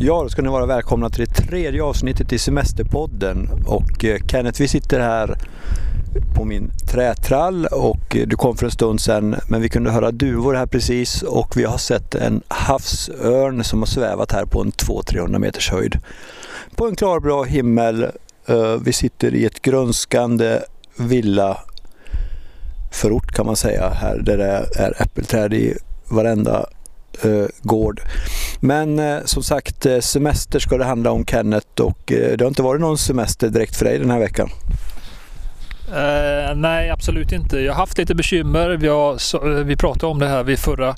Ja, då ska ni vara välkomna till det tredje avsnittet i Semesterpodden. Och eh, Kenneth, vi sitter här på min trätrall och eh, du kom för en stund sedan men vi kunde höra duvor här precis och vi har sett en havsörn som har svävat här på en 200-300 meters höjd. På en klarblå himmel. Eh, vi sitter i ett grönskande villa förort kan man säga här där det är äppelträd i varenda Eh, gård. Men eh, som sagt, eh, semester ska det handla om Kenneth och eh, det har inte varit någon semester direkt för dig den här veckan. Uh, nej, absolut inte. Jag har haft lite bekymmer. Vi, har, så, vi pratade om det här vid förra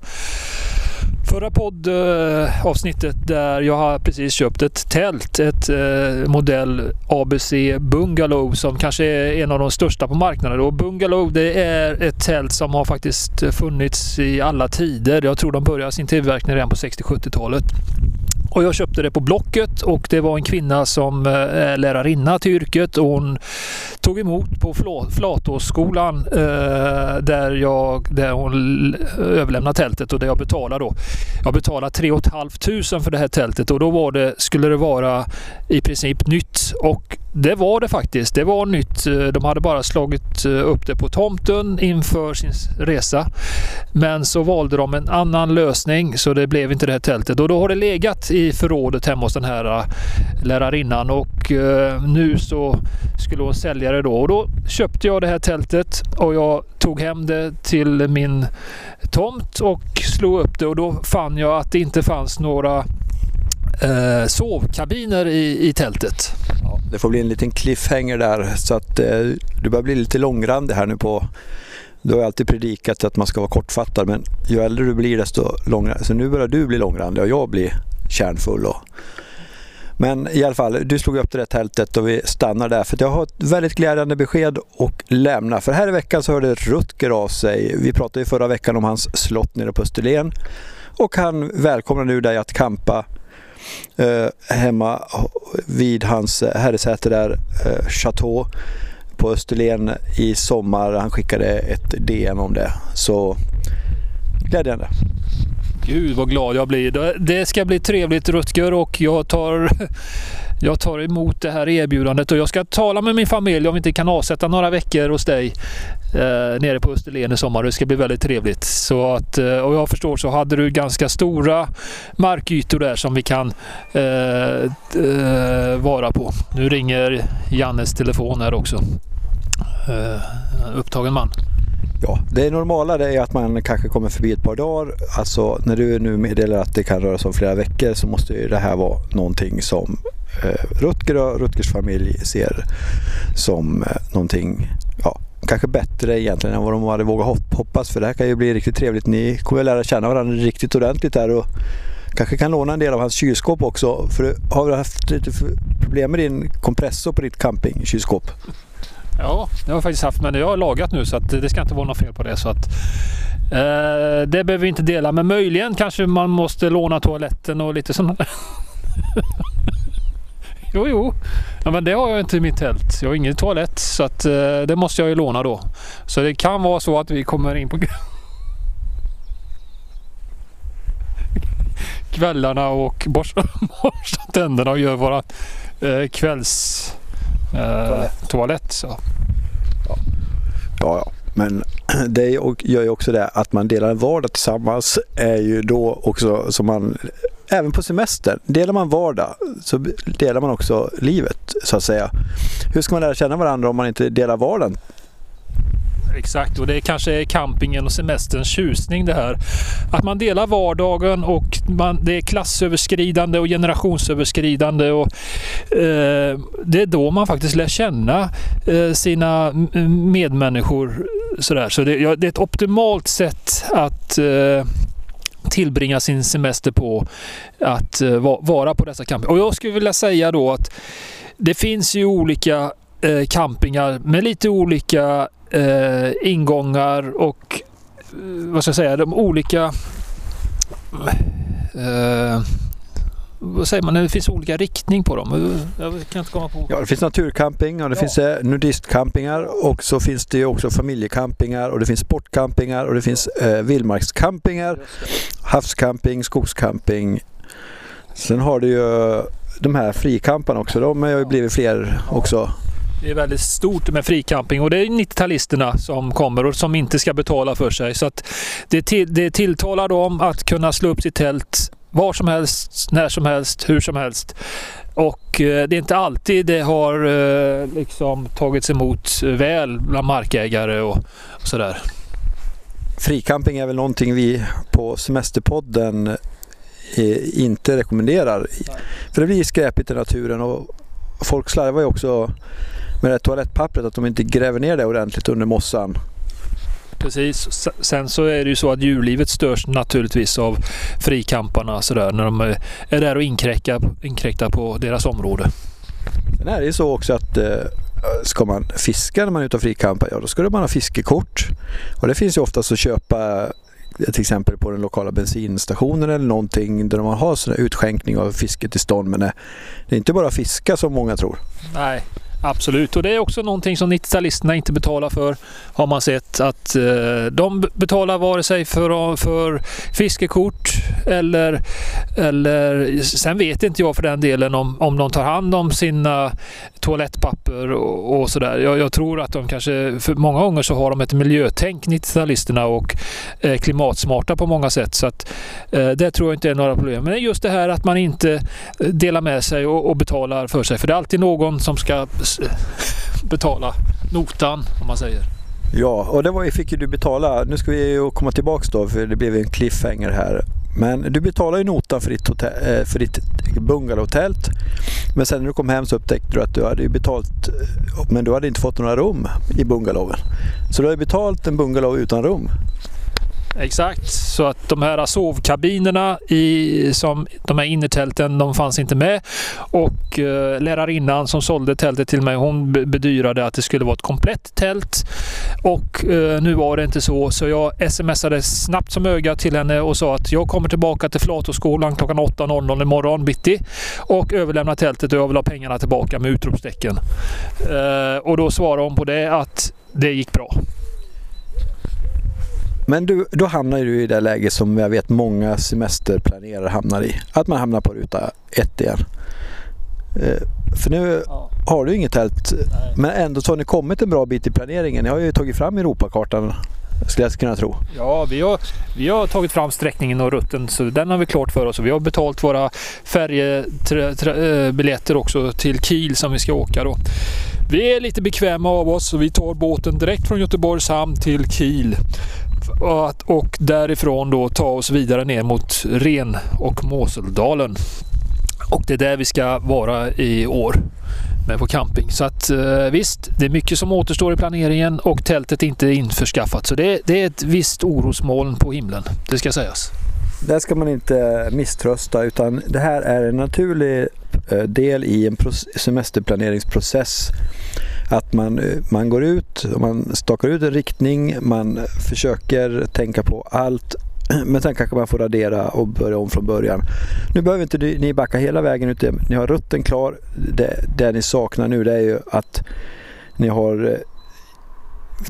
Förra poddavsnittet där jag har precis köpt ett tält, ett eh, modell ABC Bungalow som kanske är en av de största på marknaden. Och Bungalow det är ett tält som har faktiskt funnits i alla tider. Jag tror de började sin tillverkning redan på 60-70-talet. Och jag köpte det på Blocket och det var en kvinna som är lärarinna till yrket och hon tog emot på Flatåsskolan eh, där, jag, där hon överlämnade tältet och där jag betalade då. Jag betalade 3 500 för det här tältet och då var det, skulle det vara i princip nytt och det var det faktiskt. Det var nytt. De hade bara slagit eh, upp det på tomten inför sin resa. Men så valde de en annan lösning så det blev inte det här tältet och då har det legat i förrådet hemma hos den här eh, lärarinnan och eh, nu så skulle hon sälja det då och då köpte jag det här tältet och jag tog hem det till min tomt och slog upp det och då fann jag att det inte fanns några eh, sovkabiner i, i tältet. Ja, det får bli en liten cliffhanger där så att eh, du börjar bli lite långrandig här nu på du har alltid predikat att man ska vara kortfattad men ju äldre du blir desto långrandig. Så nu börjar du bli långrandig och jag blir kärnfull. Och... Men i alla fall, du slog upp det där tältet och vi stannar där för jag har ett väldigt glädjande besked att lämna. För här i veckan så hörde Rutger av sig. Vi pratade ju förra veckan om hans slott nere på Österlen och han välkomnar nu dig att kampa eh, hemma vid hans eh, herresäte där, eh, Chateau på Österlen i sommar. Han skickade ett DM om det. Så glädjande. Gud vad glad jag blir. Det ska bli trevligt Rutger och jag tar, jag tar emot det här erbjudandet och jag ska tala med min familj om vi inte kan avsätta några veckor hos dig eh, nere på Österlen i sommar. Det ska bli väldigt trevligt. Så att, eh, och jag förstår så hade du ganska stora markytor där som vi kan eh, eh, vara på. Nu ringer Jannes telefon här också. Eh, upptagen man. Ja, det normala det är att man kanske kommer förbi ett par dagar. Alltså när du nu meddelar att det kan röra sig om flera veckor så måste ju det här vara någonting som eh, Rutger och Rutgers familj ser som eh, någonting ja, kanske bättre egentligen än vad de hade vågat hoppas. För det här kan ju bli riktigt trevligt. Ni kommer lära känna varandra riktigt ordentligt där och kanske kan låna en del av hans kylskåp också. För du har väl haft lite problem med din kompressor på ditt campingkylskåp? Ja, det har jag faktiskt haft, men jag har lagat nu så att det ska inte vara något fel på det. Så att, eh, det behöver vi inte dela, men möjligen kanske man måste låna toaletten och lite sådana Jo, jo, ja, men det har jag inte i mitt tält. Jag har ingen toalett så att, eh, det måste jag ju låna då. Så det kan vara så att vi kommer in på kvällarna och borstar, borstar tänderna och gör våra eh, kvälls eh, toalett. Så. Ja. ja, ja. Men det gör ju också det att man delar en vardag tillsammans är ju då också som man Även på semestern, delar man vardag så delar man också livet så att säga. Hur ska man lära känna varandra om man inte delar vardagen Exakt, och det är kanske campingen och semesterns tjusning det här. Att man delar vardagen och man, det är klassöverskridande och generationsöverskridande. Och, eh, det är då man faktiskt lär känna eh, sina medmänniskor. Sådär. Så det, ja, det, är ett optimalt sätt att eh, tillbringa sin semester på att eh, vara på dessa campingar. Och jag skulle vilja säga då att det finns ju olika eh, campingar med lite olika eh, ingångar och eh, vad ska jag säga, de olika eh, vad säger man, det finns olika riktning på dem. Jag kan inte komma på. Ja, det finns naturcamping och det ja. finns eh, nudistcampingar och så finns det också familjecampingar och det finns sportcampingar och det finns eh, vildmarkscampingar, havscamping, skogscamping. Sen har du ju de här frikamparna också. De har ju blivit fler också. Det är väldigt stort med fricamping och det är 90-talisterna som kommer och som inte ska betala för sig. Så att det, till, det tilltalar dem att kunna slå upp sitt tält var som helst, när som helst, hur som helst. Och eh, det är inte alltid det har eh, liksom tagits emot väl bland markägare och, och sådär. Fricamping är väl någonting vi på Semesterpodden eh, inte rekommenderar. För det blir skräpigt i naturen och folk slarvar ju också med det toalettpappret att de inte gräver ner det ordentligt under mossan. Precis. Sen så är det ju så att djurlivet störs naturligtvis av frikamparna sådär när de är där och inkräktar, inkräktar på deras område. Sen är det ju så också att eh, ska man fiska när man är ute och frikampar, ja då ska man ha fiskekort. Och det finns ju oftast att köpa till exempel på den lokala bensinstationen eller någonting där man har sån utskänkning av fisketillstånd. Men det är inte bara fiska som många tror. Nej, Absolut, och det är också någonting som 90-talisterna inte betalar för. Har man sett att eh, de betalar vare sig för, för fiskekort eller, eller sen vet inte jag för den delen om, om de tar hand om sina toalettpapper och, och sådär. Jag, jag, tror att de kanske, för många gånger så har de ett miljötänk 90-talisterna och är klimatsmarta på många sätt. Så att eh, det tror jag inte är några problem. Men just det här att man inte eh, delar med sig och, och betalar för sig. För det är alltid någon som ska betala notan om man säger. Ja, och det var, fick ju du betala. Nu ska vi ju komma tillbaks då för det blev en cliffhanger här. Men du betalade ju notan för ditt, hotell, eh, för ditt bungalowtält. Men sen när du kom hem så upptäckte du att du hade betalt eh, men du hade inte fått några rum i bungalowen. Så du har betalt en bungalow utan rum. Exakt, så att de här sovkabinerna i som de här innertälten, de fanns inte med. Och eh, lärarinnan som sålde tältet till mig, hon bedyrade att det skulle vara ett komplett tält. Och eh, nu var det inte så, så jag smsade snabbt som ögat till henne och sa att jag kommer tillbaka till Flatåskolan klockan 8.00 imorgon bitti och överlämnar tältet och jag vill ha pengarna tillbaka med utropstecken. Eh, och då svarade hon på det att det gick bra. Men du, då hamnar du i det läge som jag vet många semesterplanerare hamnar i. Att man hamnar på ruta ett igen. Eh, för nu ja. har du inget tält, Nej. men ändå så har ni kommit en bra bit i planeringen. Ni har ju tagit fram Europakartan skulle jag kunna tro. Ja, vi har, vi har tagit fram sträckningen och rutten så den har vi klart för oss. Vi har betalt våra färjebiljetter också till Kiel som vi ska åka då. Vi är lite bekväma av oss och vi tar båten direkt från Göteborgs hamn till Kiel och därifrån då ta oss vidare ner mot Ren och Moseldalen. Och det är där vi ska vara i år med på camping. Så att eh, visst, det är mycket som återstår i planeringen och tältet är inte införskaffat. Så det, det är ett visst orosmoln på himlen, det ska sägas. Det ska man inte misströsta utan det här är en naturlig eh, del i en semesterplaneringsprocess att man, eh, man går ut, man stakar ut en riktning, man försöker tänka på allt men sen kanske man får radera och börja om från början. Nu behöver inte ni backa hela vägen ut. Ni har rutten klar. Det, det ni saknar nu det är ju att ni har eh,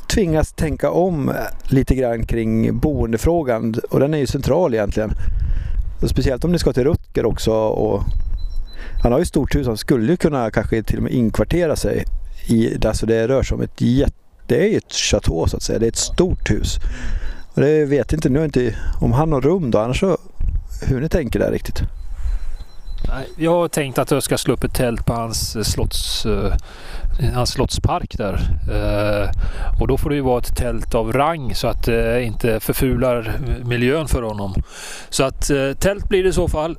tvingats tänka om lite grann kring boendefrågan och den är ju central egentligen. Och speciellt om ni ska till Rutger också. Och han har ju stort hus, han skulle ju kunna kanske till och med inkvartera sig i, alltså det rör sig om ett jätte, det är ett chateau så att säga, det är ett stort hus. Och det vet inte nu inte om han har rum då, annars så hur ni tänker där riktigt. Jag har tänkt att jag ska slå upp ett tält på hans eh, slotts eh, Eh, en hans slottspark där. Eh, och då får det ju vara ett tält av rang så att det inte förfular miljön för honom. Så att eh, tält blir det i så fall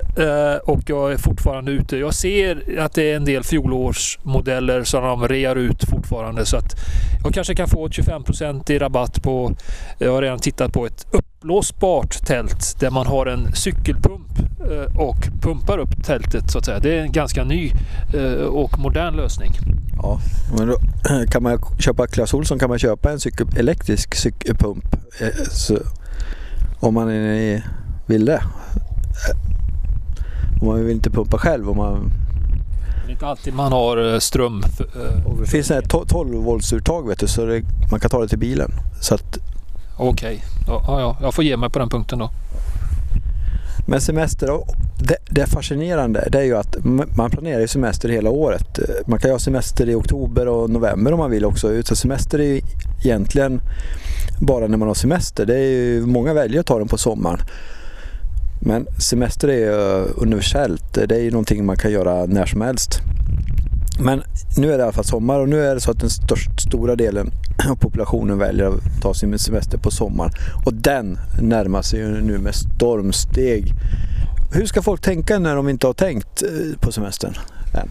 och jag är fortfarande ute. Jag ser att det är en del fjolårsmodeller som de rear ut fortfarande så att jag kanske kan få 25% i rabatt på, jag har redan tittat på ett uppblåsbart tält där man har en cykelpump och pumpar upp tältet så att säga. Det är en ganska ny och modern lösning. Ja, men då kan man köpa, Clas Ohlson kan man köpa en cykel, elektrisk cykelpump eh, så, om man vill det. Eh, om man vill inte pumpa själv. Om man... Det är inte alltid man har eh, ström. Det finns ett 12 volts uttag vet du, så det, man kan ta det till bilen. att... Okej, okay. ja, ja, jag får ge mig på den punkten då. Men semester, det, det fascinerande det är ju att man planerar ju semester hela året. Man kan ju ha semester i oktober och november om man vill också. Så semester är ju egentligen bara när man har semester. Det är ju, många väljer att ta den på sommaren. Men semester är ju universellt. Det är ju någonting man kan göra när som helst. Men nu är det i alla fall sommar och nu är det så att den största, stora delen av populationen väljer att ta sin semester på sommaren. Och den närmar sig ju nu med stormsteg. Hur ska folk tänka när de inte har tänkt eh, på semestern än?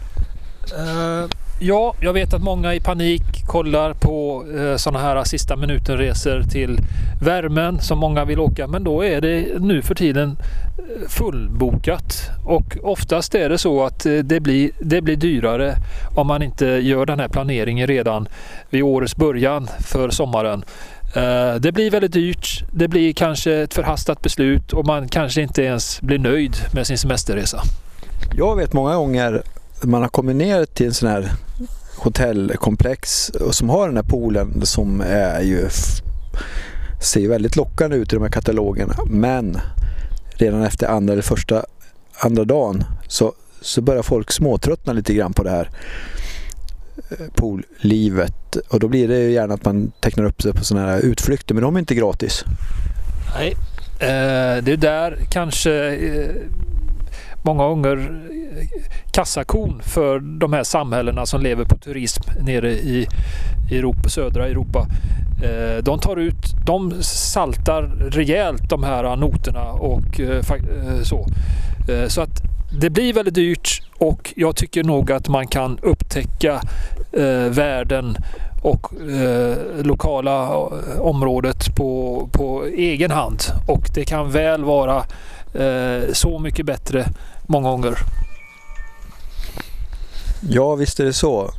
Uh, ja, jag vet att många i panik kollar på eh, sådana här sista minuten-resor till värmen som många vill åka. Men då är det nu för tiden eh, fullbokat och oftast är det så att eh, det blir, det blir dyrare om man inte gör den här planeringen redan vid årets början för sommaren. Eh, det blir väldigt dyrt. Det blir kanske ett förhastat beslut och man kanske inte ens blir nöjd med sin semesterresa. Jag vet många gånger man har kommit ner till en sån här hotellkomplex som har den här poolen som är ju ser väldigt lockande ut i de här katalogerna. Men redan efter andra eller första andra dagen så, så börjar folk småtröttna lite grann på det här eh, poollivet och då blir det ju gärna att man tecknar upp sig på sådana här utflykter men de är inte gratis. Nej, eh, det är där kanske eh, många gånger eh, kassakon för de här samhällena som lever på turism nere i Europa, södra Europa. Eh, de tar ut, de saltar rejält de här noterna och eh, så. Så att det blir väldigt dyrt och jag tycker nog att man kan upptäcka världen och eh, lokala området på, på egen hand. Och det kan väl vara Eh, så mycket bättre många gånger. Ja, visst är det så.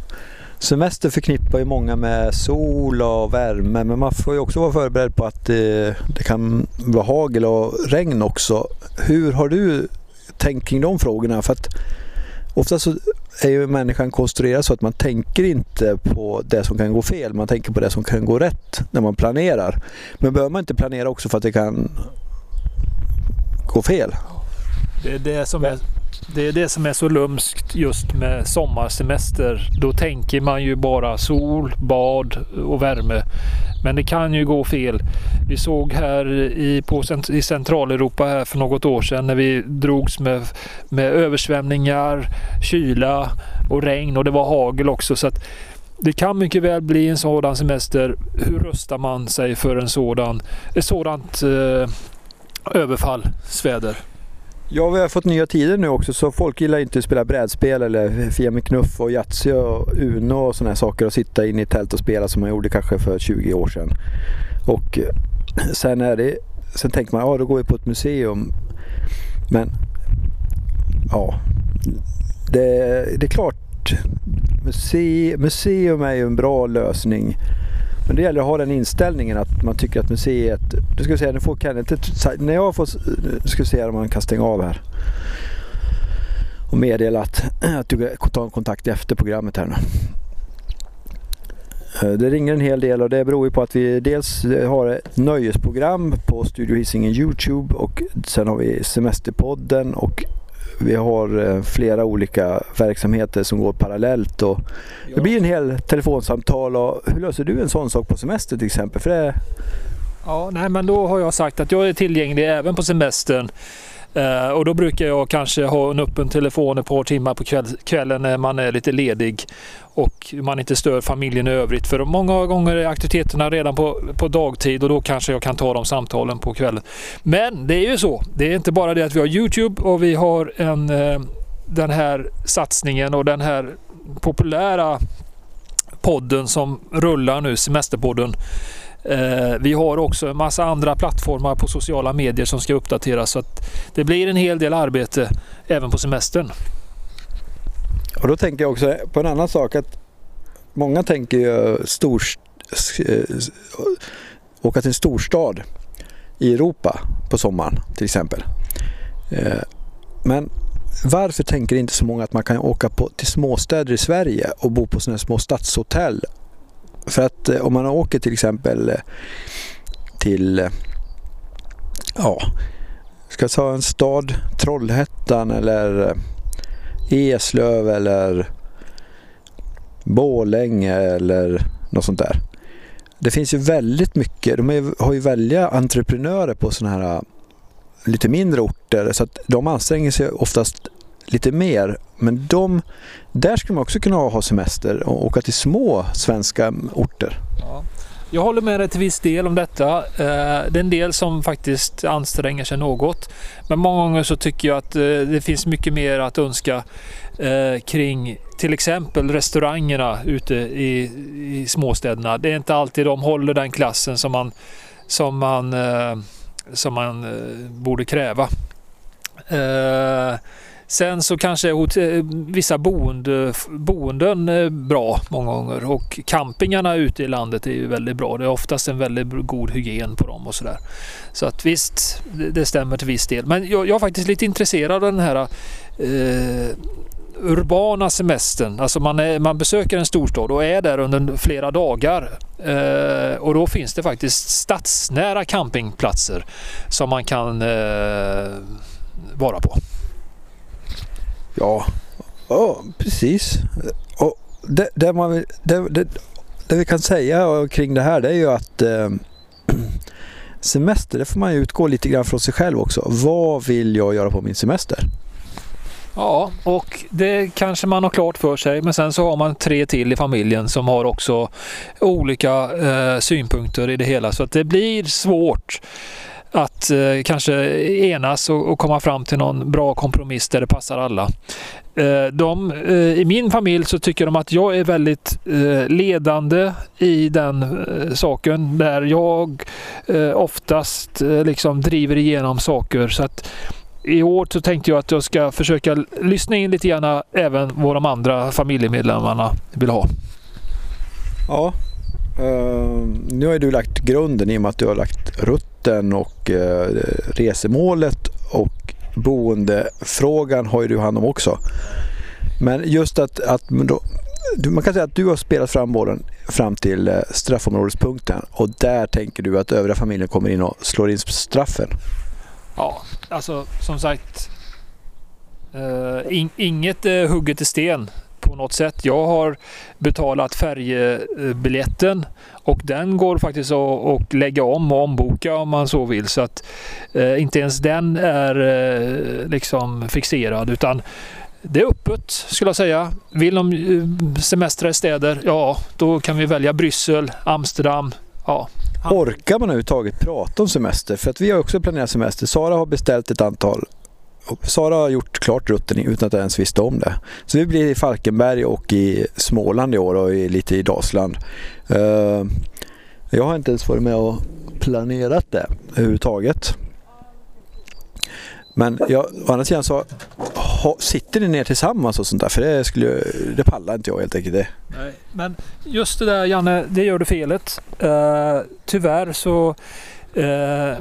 Semester förknippar ju många med sol och värme men man får ju också vara förberedd på att det, det kan vara hagel och regn också. Hur har du tänkt kring de frågorna? För att ofta så är ju människan konstruerad så att man tänker inte på det som kan gå fel, man tänker på det som kan gå rätt när man planerar. Men behöver man inte planera också för att det kan gå fel? Det är det som är det är det som är så lumskt just med sommarsemester. Då tänker man ju bara sol, bad och värme. Men det kan ju gå fel. Vi såg här i, på, i Centraleuropa här för något år sedan när vi drogs med, med översvämningar, kyla och regn och det var hagel också. Så att det kan mycket väl bli en sådan semester. Hur rustar man sig för en sådan, ett sådant eh, överfallsväder? Ja, vi har fått nya tider nu också så folk gillar inte att spela brädspel eller Fia med knuff och Yatzy och Uno och sådana här saker och sitta inne i tält och spela som man gjorde kanske för 20 år sedan. Och eh, sen är det, sen tänker man, ja då går vi på ett museum. Men ja, det, det är klart, muse, museum är ju en bra lösning. Men det gäller att ha den inställningen att man tycker att museet... Du ska säga, nu får Kenneth... När jag får... Nu ska vi se om man kan stänga av här. Och meddela att, att du tar kontakt efter programmet här nu. Eh, det ringer en hel del och det beror ju på att vi dels har ett nöjesprogram på Studio Hisingen Youtube och sen har vi Semesterpodden och vi har eh, flera olika verksamheter som går parallellt och det blir en hel telefonsamtal. Och hur löser du en sån sak på semester till exempel? För det... Ja, nej, men då har jag sagt att jag är tillgänglig även på semestern. Eh, och då brukar jag kanske ha en öppen telefon ett par timmar på kväll, kvällen när man är lite ledig och man inte stör familjen i övrigt. För många gånger är aktiviteterna redan på, på dagtid och då kanske jag kan ta de samtalen på kvällen. Men det är ju så. Det är inte bara det att vi har Youtube och vi har en, eh, den här satsningen och den här populära podden som rullar nu, Semesterpodden. Eh, vi har också en massa andra plattformar på sociala medier som ska uppdateras så att det blir en hel del arbete även på semestern. Och då tänker jag också på en annan sak att många tänker ju stor, åka till en storstad i Europa på sommaren till exempel. Eh, men varför tänker inte så många att man kan åka på, till småstäder i Sverige och bo på sådana små stadshotell för att eh, om man åker till exempel eh, till, eh, ja, ska jag ta en stad, Trollhättan eller eh, Eslöv eller Bålänge eller något sånt där. Det finns ju väldigt mycket, de har ju välja entreprenörer på sådana här lite mindre orter så att de anstränger sig oftast lite mer. Men de, där skulle man också kunna ha semester och åka till små svenska orter. Ja. Jag håller med dig till viss del om detta. Eh, det är en del som faktiskt anstränger sig något. Men många gånger så tycker jag att eh, det finns mycket mer att önska eh, kring till exempel restaurangerna ute i, i småstäderna. Det är inte alltid de håller den klassen som man, som man, som man borde kräva. Sen så kanske eh, vissa boende, boenden är bra många gånger och campingarna ute i landet är ju väldigt bra. Det är oftast en väldigt god hygien på dem och sådär. Så att visst, det stämmer till viss del. Men jag, jag är faktiskt lite intresserad av den här eh, urbana semestern. Alltså man, är, man besöker en storstad och är där under flera dagar. Eh, och då finns det faktiskt stadsnära campingplatser som man kan eh, vara på. Ja, ja precis. Och det, det, man, det, det, det, vi kan säga kring det här det är ju att eh, semester, det får man ju utgå lite grann från sig själv också. Vad vill jag göra på min semester? Ja, och det kanske man har klart för sig. Men sen så har man tre till i familjen som har också olika eh, synpunkter i det hela. Så att det blir svårt att eh, kanske enas och, och, komma fram till någon bra kompromiss där det passar alla. Eh, de, eh, I min familj så tycker de att jag är väldigt eh, ledande i den eh, saken där jag eh, oftast eh, liksom driver igenom saker. Så att i år så tänkte jag att jag ska försöka lyssna in lite grann eh, även vad de andra familjemedlemmarna vill ha. Ja, Uh, nu har du lagt grunden i och med att du har lagt rutten och uh, resemålet och boendefrågan har ju du hand om också. Men just att, att då, man kan säga att du har spelat fram bollen fram till uh, straffområdespunkten och där tänker du att övriga familjen kommer in och slår in straffen. Ja, alltså som sagt. Eh, in, inget är hugget i sten på något sätt. Jag har betalat färjebiljetten och den går faktiskt att lägga om och omboka om man så vill. Så att eh, inte ens den är eh, liksom fixerad utan det är öppet skulle jag säga. Vill de eh, semestra i städer, ja då kan vi välja Bryssel, Amsterdam, Ja. Orkar man överhuvudtaget prata om semester? För att vi har också planerat semester. Sara har beställt ett antal Sara har gjort klart rutten utan att jag ens visste om det. Så vi blir i Falkenberg och i Småland i år och lite i Dalsland. Eh, jag har inte ens varit med och planerat det överhuvudtaget. Men jag, å andra sidan så ha, sitter ni ner tillsammans och sånt där? För det, skulle, det pallar inte jag helt enkelt. Det. Nej, men just det där Janne, det gör du felet. Uh, tyvärr så uh,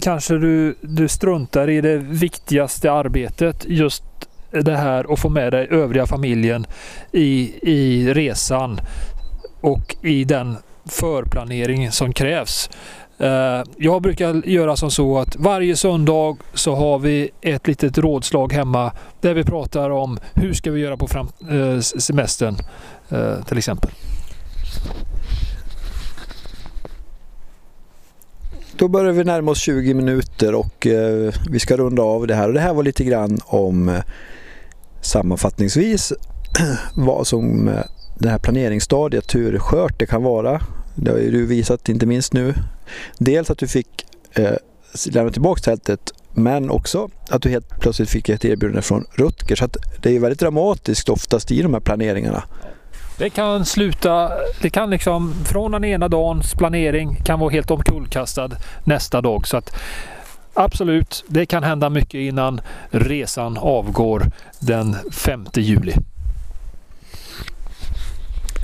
kanske du, du struntar i det viktigaste arbetet. Just det här att få med dig övriga familjen i, i resan och i den förplanering som krävs. Eh, jag brukar göra som så att varje söndag så har vi ett litet rådslag hemma där vi pratar om hur ska vi göra på fram, eh, semestern eh, till exempel. Då börjar vi närma oss 20 minuter och eh, vi ska runda av det här. Och det här var lite grann om eh, sammanfattningsvis vad som eh, det här planeringsstadiet, hur skört det kan vara. Det har ju du visat inte minst nu. Dels att du fick eh, lämna tillbaka tältet men också att du helt plötsligt fick ett erbjudande från Rutger. Så det är väldigt dramatiskt oftast i de här planeringarna. Det kan sluta, det kan liksom från den ena dagens planering kan vara helt omkullkastad nästa dag. Så att absolut, det kan hända mycket innan resan avgår den 5 juli.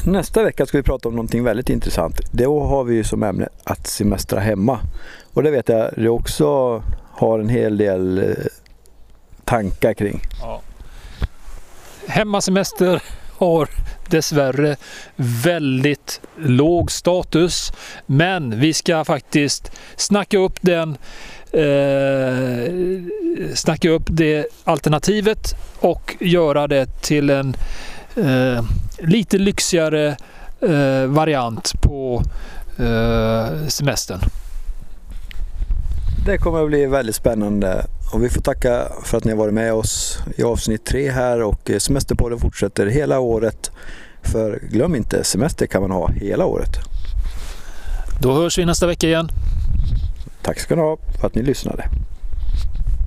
Nästa vecka ska vi prata om någonting väldigt intressant. Då har vi som ämne att semestra hemma. Och det vet jag du också har en hel del eh, tankar kring. Ja. Hemmasemester har dessvärre väldigt låg status. Men vi ska faktiskt snacka upp den eh, snacka upp det alternativet och göra det till en eh, lite lyxigare eh, variant på eh, semestern. Det kommer att bli väldigt spännande och vi får tacka för att ni har varit med oss i avsnitt tre här och Semesterpodden fortsätter hela året. För glöm inte, semester kan man ha hela året. Då hörs vi nästa vecka igen. Tack ska ni ha för att ni lyssnade.